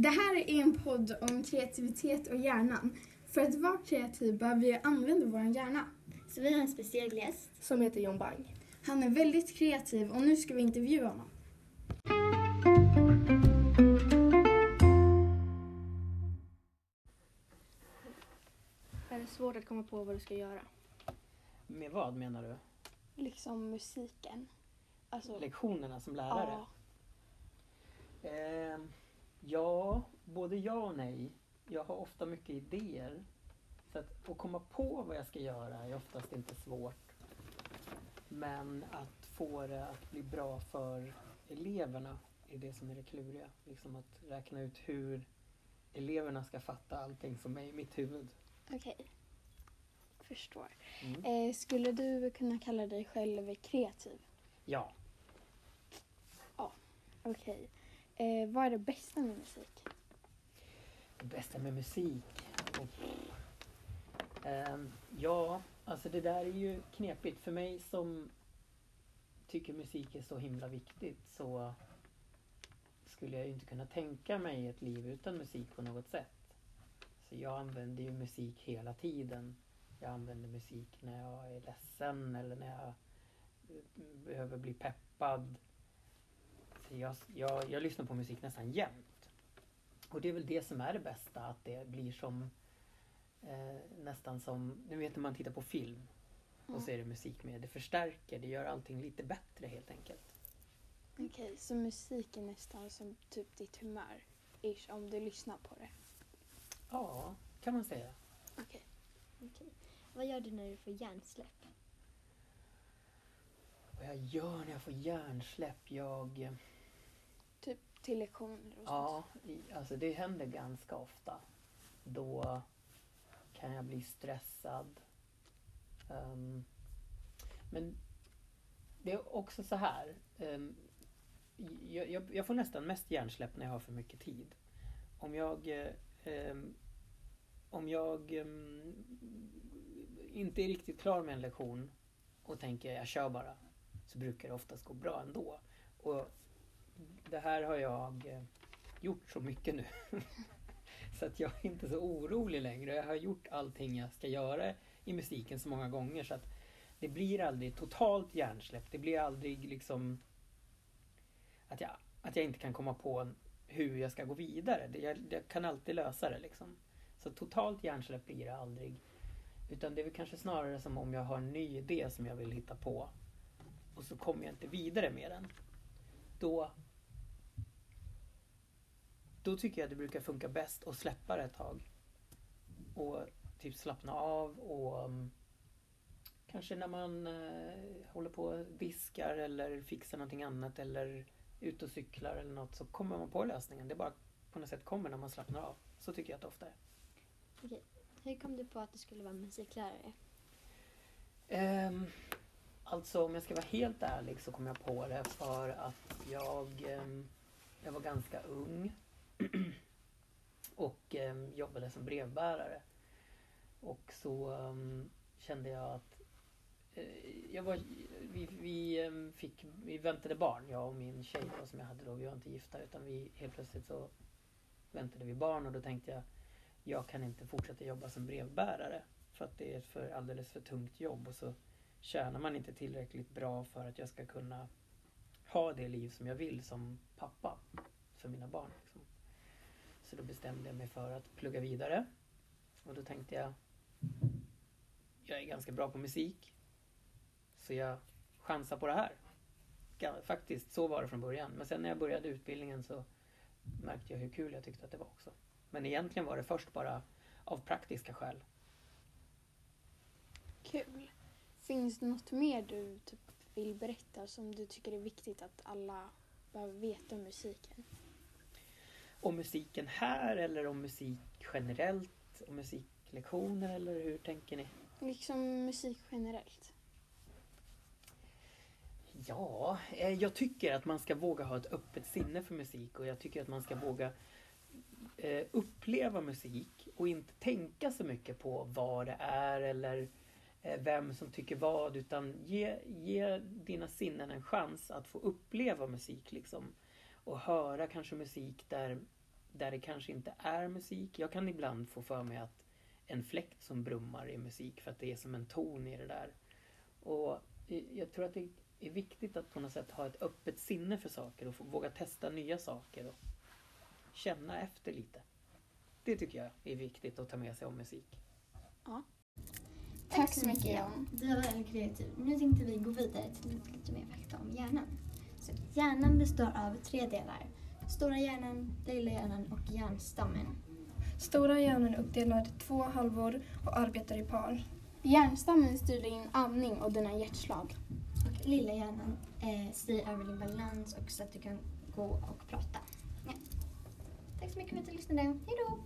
Det här är en podd om kreativitet och hjärnan. För att vara kreativ behöver vi använda vår hjärna. Så vi har en speciell gäst. Som heter John Bang. Han är väldigt kreativ och nu ska vi intervjua honom. Är det svårt att komma på vad du ska göra? Med vad menar du? Liksom musiken. Alltså, Lektionerna som lärare? ja. Eh, ja, både ja och nej. Jag har ofta mycket idéer. Så att, att komma på vad jag ska göra är oftast inte svårt. Men att få det att bli bra för eleverna är det som är det kluriga. Liksom att räkna ut hur eleverna ska fatta allting som är i mitt huvud. Okej. Förstår. Mm. Eh, skulle du kunna kalla dig själv kreativ? Ja, Okej. Eh, vad är det bästa med musik? Det bästa med musik? Och, eh, ja, alltså det där är ju knepigt. För mig som tycker musik är så himla viktigt så skulle jag ju inte kunna tänka mig ett liv utan musik på något sätt. Så jag använder ju musik hela tiden. Jag använder musik när jag är ledsen eller när jag eh, behöver bli peppad. Jag, jag, jag lyssnar på musik nästan jämt. Och det är väl det som är det bästa, att det blir som eh, nästan som, nu vet när man tittar på film och så är det musik med. Det förstärker, det gör allting lite bättre helt enkelt. Okej, så musik är nästan som typ ditt humör? Ish, om du lyssnar på det. Ja, kan man säga. Okej. Okej. Vad gör du när du får hjärnsläpp? Vad jag gör när jag får hjärnsläpp, jag till lektioner och Ja, i, alltså det händer ganska ofta. Då kan jag bli stressad. Um, men det är också så här. Um, jag, jag, jag får nästan mest hjärnsläpp när jag har för mycket tid. Om jag um, om jag inte är riktigt klar med en lektion och tänker jag kör bara så brukar det oftast gå bra ändå. Och det här har jag eh, gjort så mycket nu. så att jag är inte så orolig längre. Jag har gjort allting jag ska göra i musiken så många gånger så att det blir aldrig totalt hjärnsläpp. Det blir aldrig liksom att jag, att jag inte kan komma på hur jag ska gå vidare. Jag, jag kan alltid lösa det liksom. Så totalt hjärnsläpp blir det aldrig. Utan det är väl kanske snarare som om jag har en ny idé som jag vill hitta på och så kommer jag inte vidare med den. Då då tycker jag det brukar funka bäst att släppa det ett tag. Och typ slappna av och um, kanske när man eh, håller på och diskar eller fixar någonting annat eller ut och cyklar eller något så kommer man på lösningen. Det bara på något sätt kommer när man slappnar av. Så tycker jag att det ofta är. Hur kom du på att du skulle vara musiklärare? Ehm, alltså om jag ska vara helt ärlig så kom jag på det för att jag, ehm, jag var ganska ung och ehm, jobbade som brevbärare. Och så ehm, kände jag att eh, jag var, vi, vi, ehm, fick, vi väntade barn, jag och min tjej då, som jag hade då. Vi var inte gifta utan vi helt plötsligt så väntade vi barn och då tänkte jag jag kan inte fortsätta jobba som brevbärare för att det är ett för, alldeles för tungt jobb och så tjänar man inte tillräckligt bra för att jag ska kunna ha det liv som jag vill som pappa för mina barn. Så då bestämde jag mig för att plugga vidare och då tänkte jag jag är ganska bra på musik så jag chansar på det här. Faktiskt, så var det från början. Men sen när jag började utbildningen så märkte jag hur kul jag tyckte att det var också. Men egentligen var det först bara av praktiska skäl. Kul. Finns det något mer du typ vill berätta som du tycker är viktigt att alla behöver veta om musiken? Om musiken här eller om musik generellt? Om musiklektioner eller hur tänker ni? Liksom musik generellt. Ja, eh, jag tycker att man ska våga ha ett öppet sinne för musik och jag tycker att man ska våga eh, uppleva musik och inte tänka så mycket på vad det är eller eh, vem som tycker vad utan ge, ge dina sinnen en chans att få uppleva musik liksom. Och höra kanske musik där där det kanske inte är musik. Jag kan ibland få för mig att en fläkt som brummar är musik för att det är som en ton i det där. Och jag tror att det är viktigt att på något sätt ha ett öppet sinne för saker och våga testa nya saker och känna efter lite. Det tycker jag är viktigt att ta med sig om musik. Ja. Tack så mycket Jan. Du var väldigt kreativ. Nu tänkte vi gå vidare till lite mer fakta om hjärnan. Så hjärnan består av tre delar. Stora hjärnan, lilla hjärnan och hjärnstammen. Stora hjärnan är uppdelad i två halvor och arbetar i par. Hjärnstammen styr din andning och dina hjärtslag. Och lilla hjärnan eh, styr över din balans och så att du kan gå och prata. Ja. Tack så mycket för att du lyssnade. Hej då!